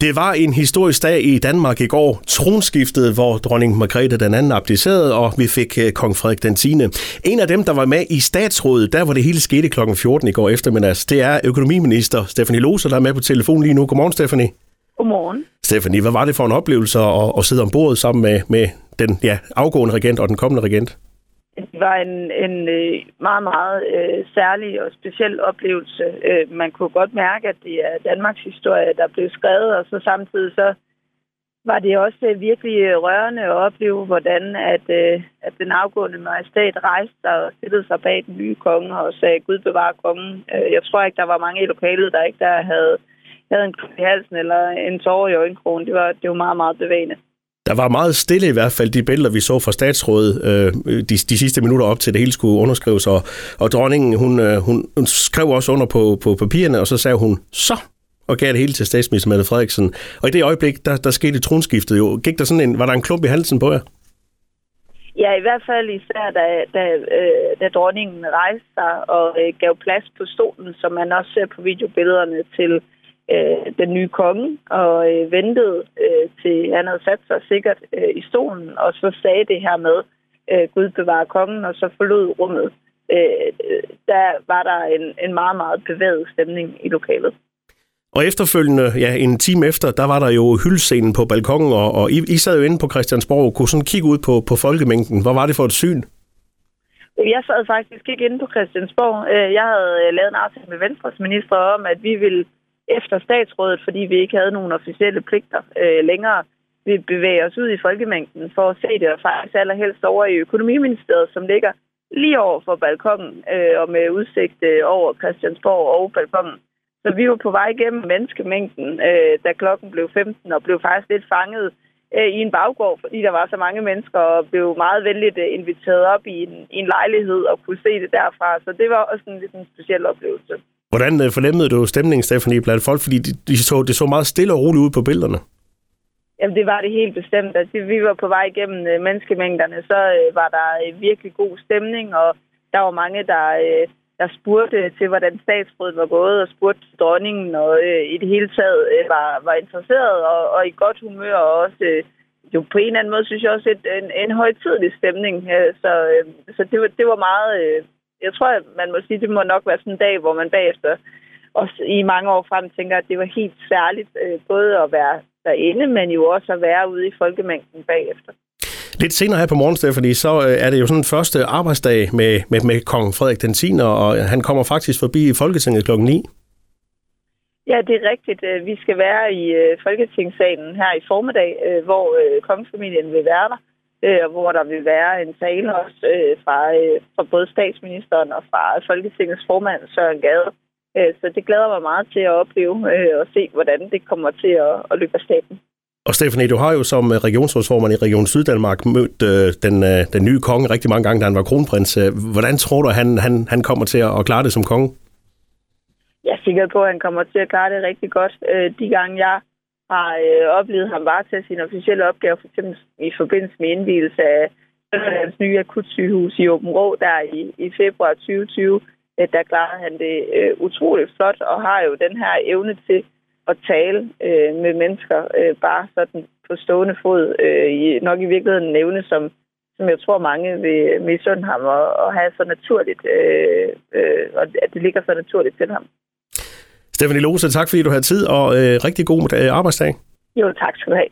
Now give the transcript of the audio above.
Det var en historisk dag i Danmark i går, tronskiftet, hvor dronning Margrethe den anden abdicerede, og vi fik uh, kong Frederik den 10. En af dem, der var med i statsrådet, der hvor det hele skete kl. 14 i går eftermiddags, det er økonomiminister Stefanie Lose, der er med på telefon lige nu. Godmorgen, Stefanie. Godmorgen. Stefanie, hvad var det for en oplevelse at, at sidde ombord sammen med, med den ja, afgående regent og den kommende regent? Det var en, en øh, meget, meget øh, særlig og speciel oplevelse. Øh, man kunne godt mærke, at det er Danmarks historie, der blev skrevet, og så samtidig så var det også øh, virkelig øh, rørende at opleve, hvordan at, at den afgående majestat rejste sig og stillede sig bag den nye konge og sagde, Gud bevare kongen. Jeg tror ikke, der var mange i lokalet, der ikke der havde, havde en klub i halsen eller en tårer i øjenkrogen. Det var, det var meget, meget bevægende. Der var meget stille i hvert fald de billeder, vi så fra statsrådet øh, de, de sidste minutter op til det hele skulle underskrives, og, og dronningen, hun, øh, hun, hun skrev også under på, på papirerne, og så sagde hun, så og gav det hele til statsminister Mette Frederiksen. Og i det øjeblik, der, der skete tronskiftet jo. Gik der sådan en, var der en klump i halsen på jer? Ja, i hvert fald især, da, da, øh, da dronningen rejste sig og øh, gav plads på stolen, som man også ser på videobillederne til øh, den nye konge og øh, ventede øh, til han havde sat sig sikkert øh, i stolen, og så sagde det her med, øh, Gud bevare kongen, og så forlod rummet. Øh, der var der en, en meget, meget bevæget stemning i lokalet. Og efterfølgende, ja, en time efter, der var der jo hyldscenen på balkongen, og, og I, I sad jo inde på Christiansborg og kunne sådan kigge ud på, på folkemængden. Hvad var det for et syn? Jeg sad faktisk ikke inde på Christiansborg. Øh, jeg havde lavet en aftale med Venstres minister om, at vi ville efter statsrådet, fordi vi ikke havde nogen officielle pligter øh, længere, vi bevæger os ud i folkemængden for at se det, og faktisk allerhelst over i økonomiministeriet, som ligger lige over for balkongen øh, og med udsigt øh, over Christiansborg og balkongen. Så vi var på vej igennem menneskemængden, øh, da klokken blev 15, og blev faktisk lidt fanget øh, i en baggård, fordi der var så mange mennesker, og blev meget venligt øh, inviteret op i en, i en lejlighed og kunne se det derfra. Så det var også en lidt en speciel oplevelse. Hvordan øh, fornemmede du stemningen, Stephanie, blandt folk? Fordi de, de så, det så meget stille og roligt ud på billederne. Jamen, det var det helt bestemt. Altså, vi var på vej igennem øh, menneskemængderne, så øh, var der øh, virkelig god stemning, og der var mange, der, øh, der spurgte til, hvordan statsrådet var gået, og spurgte dronningen, og øh, i det hele taget øh, var, var interesseret og, og i godt humør, og også øh, jo på en eller anden måde, synes jeg også, et, en, en højtidlig stemning. Øh, så øh, så det, var, det var meget... Øh, jeg tror, at man må sige, det må nok være sådan en dag, hvor man bagefter også i mange år frem tænker, at det var helt særligt øh, både at være derinde, men jo også at være ude i folkemængden bagefter. Lidt senere her på morgen, Stephanie, så øh, er det jo sådan første arbejdsdag med, med, med kong Frederik den 10. og han kommer faktisk forbi Folketinget klokken 9. Ja, det er rigtigt. Øh, vi skal være i Folketingssalen her i formiddag, hvor kongefamilien vil være der øh, hvor der vil være en tale også øh, fra, øh, fra både statsministeren og fra Folketingets formand Søren Gade. Øh, så det glæder mig meget til at opleve øh, og se, hvordan det kommer til at, at løbe af staten. Og Stefanie, du har jo som regionsrådsformand i Region Syddanmark mødt øh, den, øh, den nye konge rigtig mange gange, da han var kronprins. Øh, hvordan tror du, han, han, han kommer til at klare det som konge? Jeg er sikker på, at han kommer til at klare det rigtig godt. Øh, de gange, jeg har øh, oplevet ham varetage sin officielle opgave, for eksempel i forbindelse med indvielse af Sønderlands nye akutsygehus i Åben Rå, der i, i februar 2020. Øh, der klarede han det øh, utroligt flot, og har jo den her evne til at tale øh, med mennesker øh, bare sådan på stående fod. Øh, i, nok i virkeligheden en evne, som, som jeg tror mange vil misunde ham og, og have så naturligt, øh, øh, og at det ligger så naturligt til ham. Stephanie Lose, tak fordi du havde tid, og øh, rigtig god øh, arbejdsdag. Jo, tak skal du have.